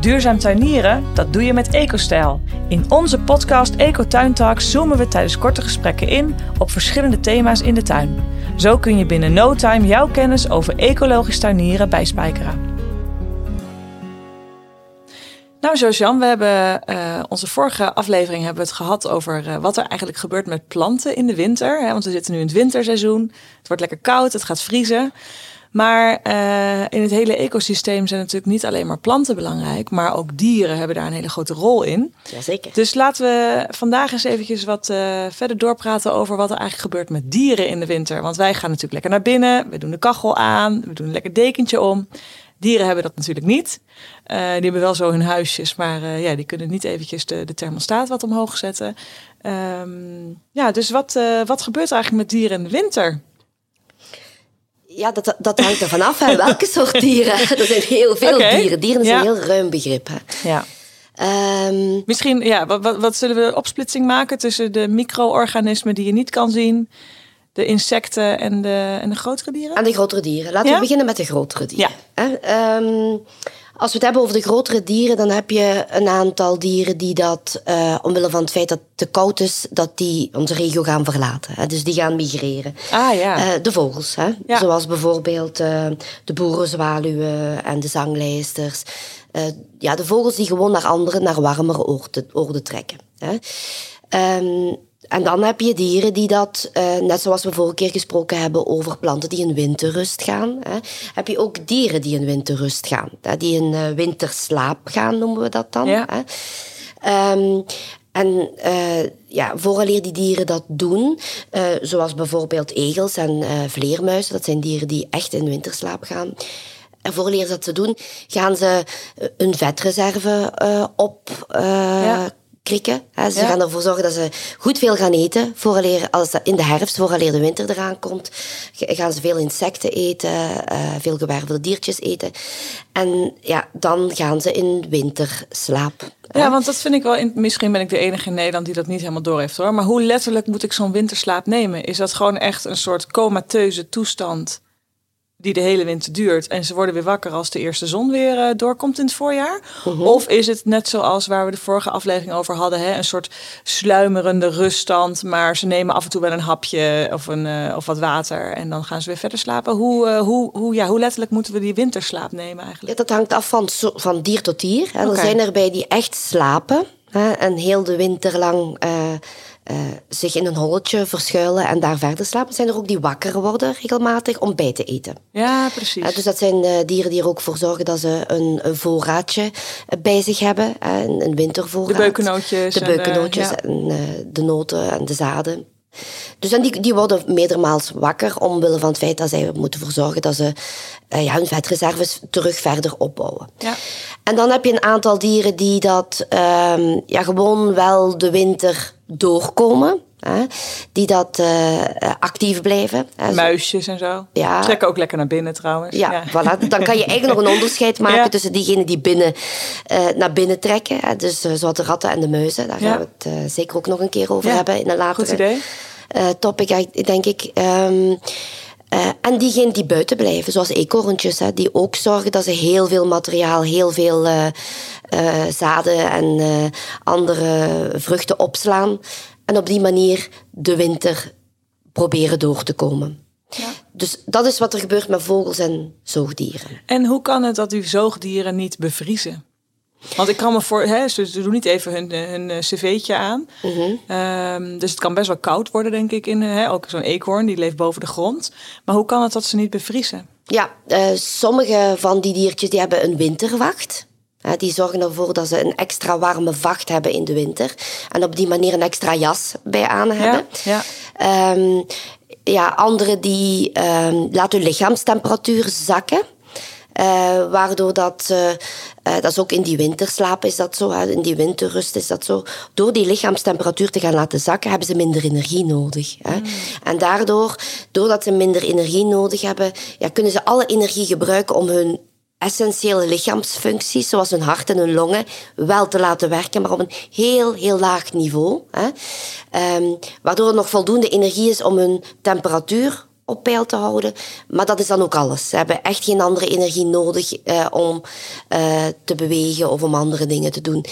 Duurzaam tuinieren, dat doe je met EcoStijl. In onze podcast Eco Tuin Talks zoomen we tijdens korte gesprekken in op verschillende thema's in de tuin. Zo kun je binnen no time jouw kennis over ecologisch tuinieren bijspijkeren. Nou, Josian, we hebben uh, onze vorige aflevering hebben we het gehad over uh, wat er eigenlijk gebeurt met planten in de winter. Hè? Want we zitten nu in het winterseizoen. Het wordt lekker koud, het gaat vriezen. Maar uh, in het hele ecosysteem zijn natuurlijk niet alleen maar planten belangrijk, maar ook dieren hebben daar een hele grote rol in. Jazeker. Dus laten we vandaag eens eventjes wat uh, verder doorpraten over wat er eigenlijk gebeurt met dieren in de winter. Want wij gaan natuurlijk lekker naar binnen, we doen de kachel aan, we doen een lekker dekentje om. Dieren hebben dat natuurlijk niet. Uh, die hebben wel zo hun huisjes, maar uh, ja, die kunnen niet eventjes de, de thermostaat wat omhoog zetten. Um, ja, dus wat, uh, wat gebeurt er eigenlijk met dieren in de winter? Ja, dat, dat hangt er vanaf. Hè. Welke soort dieren? Er zijn heel veel okay. dieren. Dieren is ja. een heel ruim begrip. Hè. Ja. Um, Misschien, ja, wat, wat, wat zullen we opsplitsing maken tussen de micro-organismen die je niet kan zien, de insecten en de, en de grotere dieren? En de grotere dieren. Laten ja? we beginnen met de grotere dieren. Ja. Um, als we het hebben over de grotere dieren, dan heb je een aantal dieren die dat, uh, omwille van het feit dat het te koud is, dat die onze regio gaan verlaten. Hè? Dus die gaan migreren. Ah ja. Uh, de vogels, hè? Ja. zoals bijvoorbeeld uh, de boerenzwaluwen en de zanglijsters. ja, de vogels die gewoon naar andere, naar warmere oorden, oorden trekken. Hè? Um, en dan heb je dieren die dat, uh, net zoals we vorige keer gesproken hebben over planten die in winterrust gaan, hè, heb je ook dieren die in winterrust gaan. Hè, die in uh, winterslaap gaan, noemen we dat dan. Ja. Hè. Um, en uh, ja, vooraleer die dieren dat doen, uh, zoals bijvoorbeeld egels en vleermuizen, dat zijn dieren die echt in winterslaap gaan. En vooraleer ze dat ze doen, gaan ze hun vetreserve op ja krikken. Hè. Ze ja. gaan ervoor zorgen dat ze goed veel gaan eten. Vooraleer, als in de herfst, vooraleer de winter eraan komt, gaan ze veel insecten eten, uh, veel gewervelde diertjes eten. En ja, dan gaan ze in winterslaap. Ja, want dat vind ik wel. In, misschien ben ik de enige in Nederland die dat niet helemaal door heeft hoor. Maar hoe letterlijk moet ik zo'n winterslaap nemen? Is dat gewoon echt een soort comateuze toestand? Die de hele winter duurt. En ze worden weer wakker als de eerste zon weer uh, doorkomt in het voorjaar? Uh -huh. Of is het net zoals waar we de vorige aflevering over hadden, hè, een soort sluimerende ruststand, maar ze nemen af en toe wel een hapje of, een, uh, of wat water en dan gaan ze weer verder slapen? Hoe, uh, hoe, hoe, ja, hoe letterlijk moeten we die winterslaap nemen eigenlijk? Ja, dat hangt af van, van dier tot dier. Okay. Er zijn erbij die echt slapen hè, en heel de winter lang uh, zich in een holletje verschuilen en daar verder slapen. Zijn er ook die wakker worden regelmatig om bij te eten. Ja, precies. Uh, dus dat zijn dieren die er ook voor zorgen dat ze een, een voorraadje bij zich hebben. een, een wintervoorraad. De beukennootjes. De beukennootjes en, ja. en de noten en de zaden. Dus en die, die worden meermaals wakker omwille van het feit dat zij moeten ervoor zorgen dat ze uh, ja, hun vetreserves terug verder opbouwen. Ja. En dan heb je een aantal dieren die dat um, ja, gewoon wel de winter doorkomen. Hè, die dat uh, actief blijven. Hè. Muisjes en zo. Ja. Trekken ook lekker naar binnen trouwens. Ja, ja. Voilà. dan kan je eigenlijk nog een onderscheid maken ja. tussen diegenen die binnen, uh, naar binnen trekken. Hè. Dus zoals de ratten en de muizen. Daar gaan we het zeker ook nog een keer over hebben in een latere Goed idee. Topic, denk ik. Um, Uh, en diegenen die buiten blijven, zoals eekhoorntjes, hè, die ook zorgen dat ze heel veel materiaal, heel veel uh, uh, zaden en andere vruchten opslaan. En op die manier de winter proberen door te komen. Ja. Dus dat is wat er gebeurt met vogels en zoogdieren. En hoe kan het dat die zoogdieren niet bevriezen? Want ik kan me voor, hè, ze doen niet even hun, hun cv'tje aan. -hmm. um, dus het kan best wel koud worden, denk ik. In, hè, ook zo'n eekhoorn, die leeft boven de grond. Maar hoe kan het dat ze niet bevriezen? Ja, uh, sommige van die diertjes die hebben een winterwacht. Uh, die zorgen ervoor dat ze een extra warme vacht hebben in de winter. En op die manier een extra jas bij aan hebben. Ja, ja. Um, ja andere die um, laten hun lichaamstemperatuur zakken. Uh, waardoor dat, uh, uh, dat is ook in die winterslaap is dat zo, in die winterrust is dat zo. Door die lichaamstemperatuur te gaan laten zakken, hebben ze minder energie nodig. Hè. Mm. En daardoor, doordat ze minder energie nodig hebben, ja, kunnen ze alle energie gebruiken om hun essentiële lichaamsfuncties, zoals hun hart en hun longen, wel te laten werken, maar op een heel, heel laag niveau. Hè. Um, waardoor er nog voldoende energie is om hun temperatuur op peil te houden. Maar dat is dan ook alles. Ze hebben echt geen andere energie nodig uh, om uh, te bewegen of om andere dingen te doen.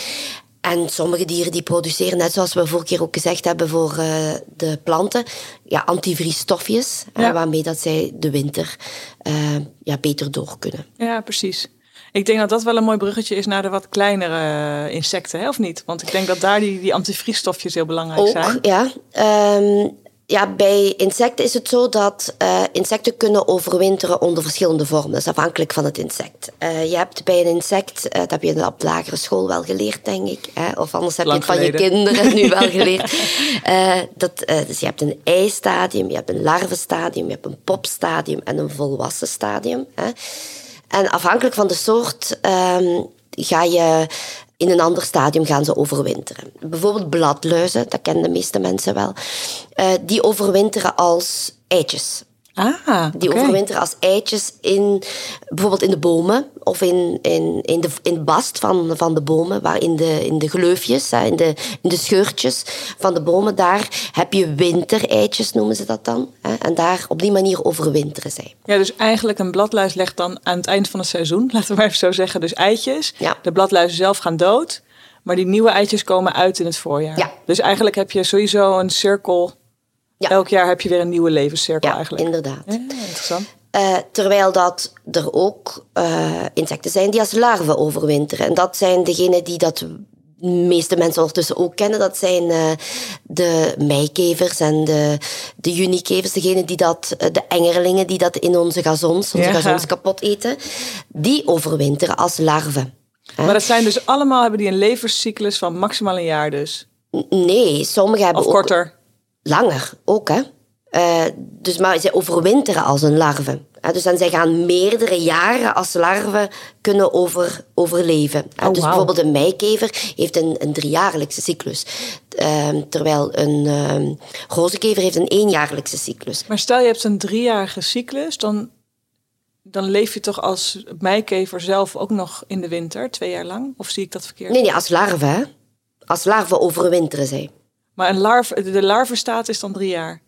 En sommige dieren die produceren, net zoals we vorige keer ook gezegd hebben voor uh, de planten, ja, antivriesstofjes, ja. waarmee dat zij de winter ja, beter door kunnen. Ja, precies. Ik denk dat dat wel een mooi bruggetje is naar de wat kleinere insecten, hè, of niet? Want ik denk dat daar die, die antivriesstofjes heel belangrijk ook, zijn. Ja, um, ja, bij insecten is het zo dat uh, insecten kunnen overwinteren onder verschillende vormen. Dat is afhankelijk van het insect. Uh, je hebt bij een insect, uh, dat heb je op de lagere school wel geleerd, denk ik. Hè? Of anders heb Lang je het van je kinderen nu wel geleerd. dat, dus je hebt een eistadium, je hebt een larvenstadium, je hebt een popstadium en een volwassen stadium. Hè? En afhankelijk van de soort um, ga je in een ander stadium gaan ze overwinteren. Bijvoorbeeld bladluizen, dat kennen de meeste mensen wel. Uh, die overwinteren als eitjes. Ah, Die overwinteren als eitjes in, bijvoorbeeld in de bomen of in, in, in, de, in de bast van, van de bomen, waar in de, in de gleufjes, hè, in, de, in de scheurtjes van de bomen, daar heb je wintereitjes, noemen ze dat dan. Hè, en daar op die manier overwinteren zij. Ja, dus eigenlijk een bladluis legt dan aan het eind van het seizoen, laten we maar even zo zeggen, dus eitjes. Ja. De bladluizen zelf gaan dood, maar die nieuwe eitjes komen uit in het voorjaar. Ja. Dus eigenlijk heb je sowieso een cirkel. Ja. Elk jaar heb je weer een nieuwe levenscirkel Ja, eigenlijk. inderdaad. Ja, interessant. Uh, terwijl dat er ook uh, insecten zijn die als larven overwinteren. En dat zijn degenen die dat de meeste mensen ondertussen ook kennen. Dat zijn uh, de meikevers en de, de junikevers. Degenen die dat, de engerlingen die dat in onze gazons, onze Ja. gazons kapot eten. Die overwinteren als larven. Maar dat zijn dus allemaal, hebben die een levenscyclus van maximaal een jaar dus. Nee, sommigen hebben Of ook korter. Langer ook, hè. Uh, dus maar zij overwinteren als een larve. Hè? Dus en zij gaan meerdere jaren als larve kunnen over, overleven. Hè? Oh, dus bijvoorbeeld een meikever heeft een, een driejaarlijkse cyclus. Uh, terwijl een uh, rozenkever heeft een eenjaarlijkse cyclus. Maar stel je hebt een driejarige cyclus, dan, dan leef je toch als meikever zelf ook nog in de winter, twee jaar lang? Of zie ik dat verkeerd? Nee, nee, als larve, hè. Als larve overwinteren zij. Maar een larve, de larvenstaat is dan drie jaar.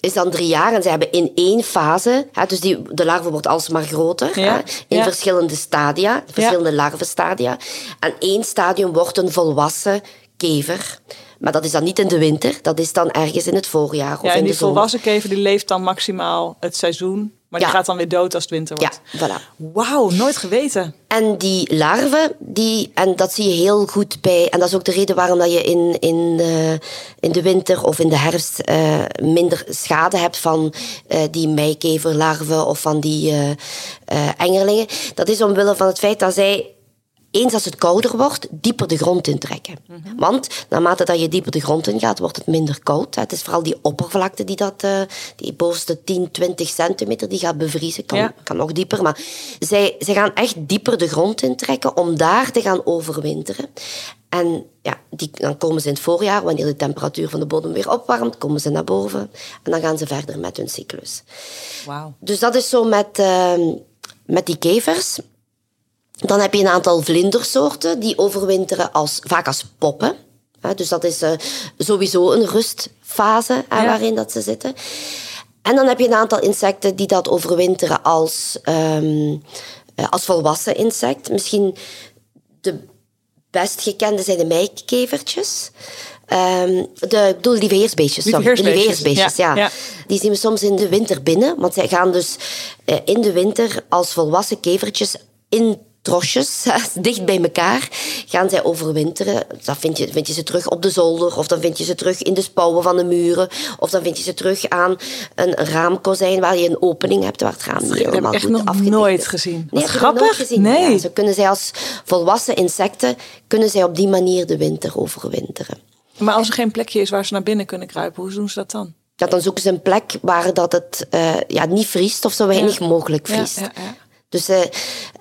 is dan drie jaar en ze hebben in één fase, hè, dus die, de larve wordt alsmaar groter, Ja, hè, in ja. verschillende stadia, verschillende larvenstadia. En één stadium wordt een volwassen kever. Maar dat is dan niet in de winter, dat is dan ergens in het voorjaar of Ja, en in die de volwassen kever die leeft dan maximaal het seizoen. Maar die Ja. gaat dan weer dood als het winter Ja, wordt. voilà. Wauw, nooit geweten. En die larven, die, en dat zie je heel goed bij... En dat is ook de reden waarom dat je in, in, de, in de winter of in de herfst eh, minder schade hebt van eh, die meikeverlarven of van die eh, engerlingen. Dat is omwille van het feit dat zij, eens als het kouder wordt, dieper de grond intrekken. Want naarmate dat je dieper de grond ingaat, wordt het minder koud. Het is vooral die oppervlakte die dat, eh, die bovenste 10, 20 centimeter, die gaat bevriezen. Kan, Ja. kan nog dieper, maar zij, zij gaan echt dieper de grond intrekken om daar te gaan overwinteren. En ja, die, dan komen ze in het voorjaar, wanneer de temperatuur van de bodem weer opwarmt, komen ze naar boven en dan gaan ze verder met hun cyclus. Wauw. Dus dat is zo met, uh, met die kevers. Dan heb je een aantal vlindersoorten die overwinteren als, vaak als poppen. Dus dat is uh, sowieso een rustfase ja. waarin dat ze zitten. En dan heb je een aantal insecten die dat overwinteren als, um, als volwassen insect. Misschien de best gekende zijn de meikkevertjes. Um, de, ik bedoel, lieveheersbeestjes. lieveheersbeestjes, ja. ja. Die zien we soms in de winter binnen. Want zij gaan dus uh, in de winter als volwassen kevertjes in trosjes, dicht bij elkaar, gaan zij overwinteren. Dan vind je, vind je ze terug op de zolder, of dan vind je ze terug in de spouwen van de muren, of dan vind je ze terug aan een raamkozijn waar je een opening hebt waar het raam niet helemaal goed nog afgedikt nooit gezien. Nee, grappig. nooit gezien. Nee. Ja, zo kunnen zij als volwassen insecten, kunnen zij op die manier de winter overwinteren. Maar als er geen plekje is waar ze naar binnen kunnen kruipen, hoe doen ze dat dan? Ja, dan zoeken ze een plek waar dat het uh, ja, niet vriest of zo weinig ja. mogelijk vriest. Ja, ja, dus uh,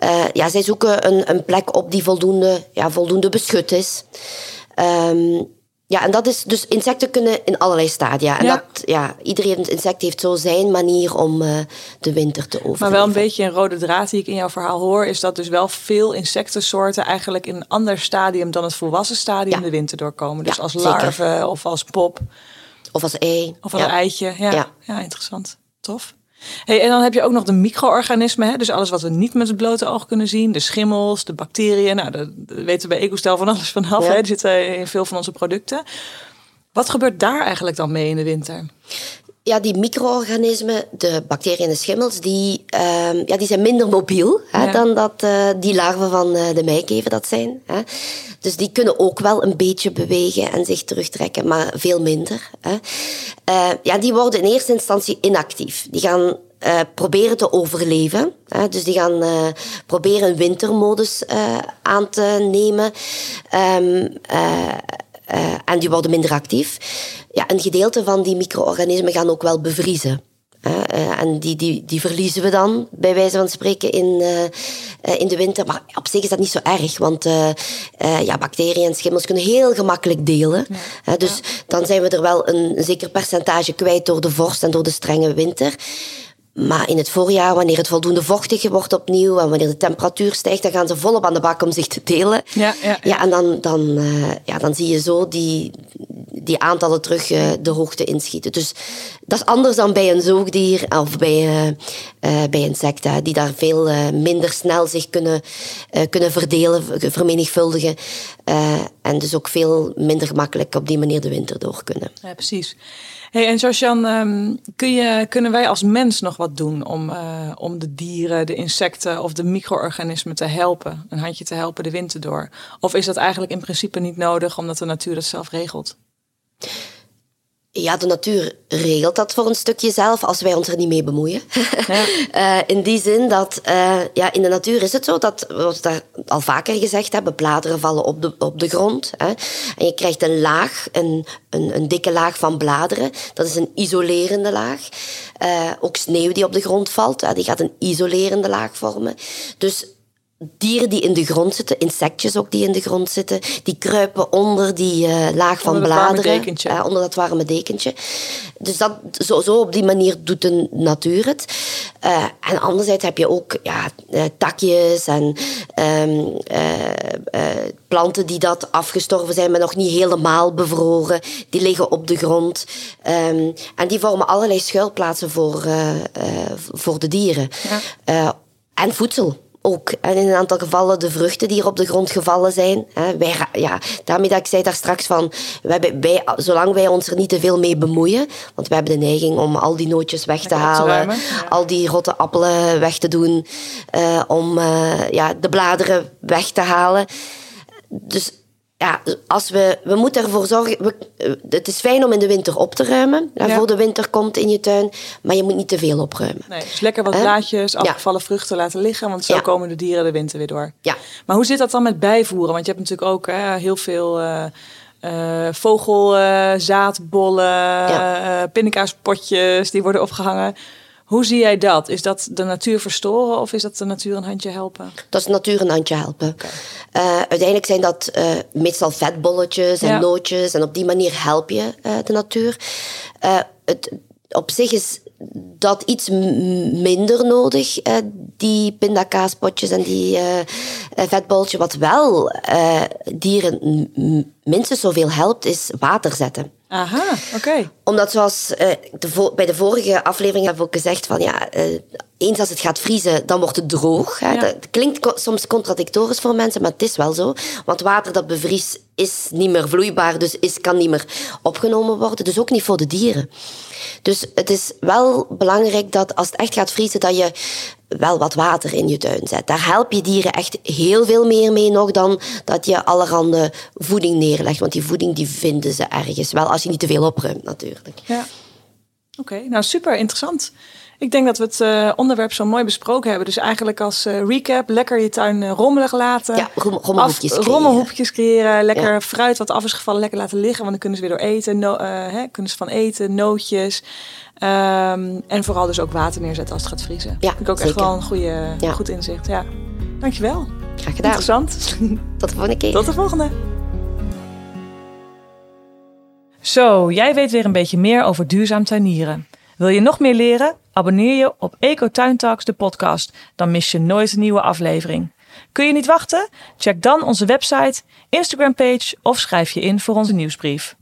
uh, ja, zij zoeken een, een, plek op die voldoende, ja, voldoende beschut is. Um, ja, en dat is dus insecten kunnen in allerlei stadia. En Ja. dat, ja, iedereen insect heeft zo zijn manier om uh, de winter te overleven. Maar wel een beetje een rode draad die ik in jouw verhaal hoor, is dat dus wel veel insectensoorten eigenlijk in een ander stadium dan het volwassen stadium Ja. de winter doorkomen. Dus Ja, als zeker. larve of als pop Of als ei. of als eitje. Ja. interessant. Tof. Hey, en dan heb je ook nog de micro-organismen. Hè? Dus alles wat we niet met het blote oog kunnen zien. De schimmels, de bacteriën. Nou, daar weten we bij EcoStel van alles vanaf. Ja. Hè? Die zitten in veel van onze producten. Wat gebeurt daar eigenlijk dan mee in de winter? Ja, die micro-organismen, de bacteriën en de schimmels, die, ehm, ja, die zijn minder mobiel hè, Ja. dan dat eh, die larven van eh, de meikever dat zijn. Hè. Dus die kunnen ook wel een beetje bewegen en zich terugtrekken, maar veel minder. Hè. Eh, ja, die worden in eerste instantie inactief. Die gaan proberen te overleven. Hè. Dus die gaan proberen een wintermodus aan te nemen. Ehm, eh, en die worden minder actief. Ja, een gedeelte van die micro-organismen gaan ook wel bevriezen. Eh, en die, die, die verliezen we dan, bij wijze van spreken, in, eh, in de winter. Maar op zich is dat niet zo erg, want ja, bacteriën en schimmels kunnen heel gemakkelijk delen. Dus dan zijn we er wel een, een zeker percentage kwijt door de vorst en door de strenge winter. Maar in het voorjaar, wanneer het voldoende vochtig wordt opnieuw en wanneer de temperatuur stijgt, dan gaan ze volop aan de bak om zich te delen. Ja, ja, ja. ja en dan, dan, eh, ja, dan zie je zo die, die aantallen terug eh, de hoogte inschieten. Dus dat is anders dan bij een zoogdier of bij, eh, bij insecten, die daar veel minder snel zich kunnen, kunnen verdelen, vermenigvuldigen. en dus ook veel minder gemakkelijk op die manier de winter door kunnen. Ja, precies. Hey, en Josjan, ehm, kun kunnen wij als mens nog wat doen om, eh, om de dieren, de insecten of de micro-organismen te helpen? Een handje te helpen de winter door? Of is dat eigenlijk in principe niet nodig omdat de natuur dat zelf regelt? Ja, de natuur regelt dat voor een stukje zelf als wij ons er niet mee bemoeien. Ja. Eh, in die zin dat eh, ja, in de natuur is het zo dat, wat we daar al vaker gezegd hebben, bladeren vallen op de, op de grond. Hè, en je krijgt een laag, een, een, een dikke laag van bladeren. Dat is een isolerende laag. Eh, ook sneeuw die op de grond valt, die gaat een isolerende laag vormen. Dus dieren die in de grond zitten, insectjes ook die in de grond zitten, die kruipen onder die eh, laag van Onder bladeren. eh, onder dat warme dekentje. Dus dat, zo, zo op die manier doet de natuur het. Eh, en anderzijds heb je ook ja, takjes en ehm, eh, eh, planten die dat afgestorven zijn, maar nog niet helemaal bevroren. Die liggen op de grond. Ehm, en die vormen allerlei schuilplaatsen voor, voor de dieren. Ja. En voedsel. Ook. En in een aantal gevallen de vruchten die er op de grond gevallen zijn. Hè. Wij, ja, daarmee dat ik zei daar straks van, wij, wij, zolang wij ons er niet te veel mee bemoeien, want we hebben de neiging om al die nootjes weg te halen, ja. al die rotte appelen weg te doen, eh, om eh, ja, de bladeren weg te halen. Dus ja, als we, we moeten ervoor zorgen. We, eh, het is fijn om in de winter op te ruimen. Ja. Voor de winter komt in je tuin. Maar je moet niet te veel opruimen. Nee, dus lekker wat blaadjes, Ja. afgevallen vruchten laten liggen, want zo Ja. komen de dieren de winter weer door. Ja. Maar hoe zit dat dan met bijvoeren? Want je hebt natuurlijk ook hè, heel veel eh eh, vogelzaadbollen, Ja. pindakaaspotjes die worden opgehangen. Hoe zie jij dat? Is dat de natuur verstoren of is dat de natuur een handje helpen? Dat is natuur een handje helpen. Eh, uiteindelijk zijn dat eh, meestal vetbolletjes en Ja. nootjes. En op die manier help je eh, de natuur. Het, op zich is dat iets minder nodig, eh, die pindakaaspotjes en die eh, vetbolletjes. Wat wel eh, dieren minstens zoveel helpt, is water zetten Aha, oké. omdat zoals eh, de bij de vorige aflevering hebben we ook gezegd van ja, eh, eens als het gaat vriezen, dan wordt het droog. Hè. Ja. Dat klinkt soms contradictorisch voor mensen, maar het is wel zo. Want water dat bevriest is niet meer vloeibaar, dus is, kan niet meer opgenomen worden. Dus ook niet voor de dieren. Dus het is wel belangrijk dat als het echt gaat vriezen, dat je wel wat water in je tuin zet. Daar help je dieren echt heel veel meer mee nog dan dat je allerhande voeding neerlegt. Want die voeding die vinden ze ergens. Wel als je niet te veel opruimt natuurlijk. Ja. Oké, nou super interessant. Ik denk dat we het eh, onderwerp zo mooi besproken hebben. Dus eigenlijk als eh, recap, lekker je tuin eh, rommelig laten. Ja, rom- rommelhoekjes Af- creëren. Lekker Ja. fruit wat af is gevallen, lekker laten liggen. Want dan kunnen ze weer door eten. No, hè, kunnen ze van eten, nootjes. Ehm, en vooral dus ook water neerzetten als het gaat vriezen. Ja, Vind ik ook echt wel een goede, Ja. goed inzicht. Ja. Dankjewel. Graag gedaan. Interessant. Tot de volgende keer. Tot de volgende. Zo, jij weet weer een beetje meer over duurzaam tuinieren. Wil je nog meer leren? Abonneer je op Eco Tuin Talks, de podcast. Dan mis je nooit een nieuwe aflevering. Kun je niet wachten? Check dan onze website, Instagram page of schrijf je in voor onze nieuwsbrief.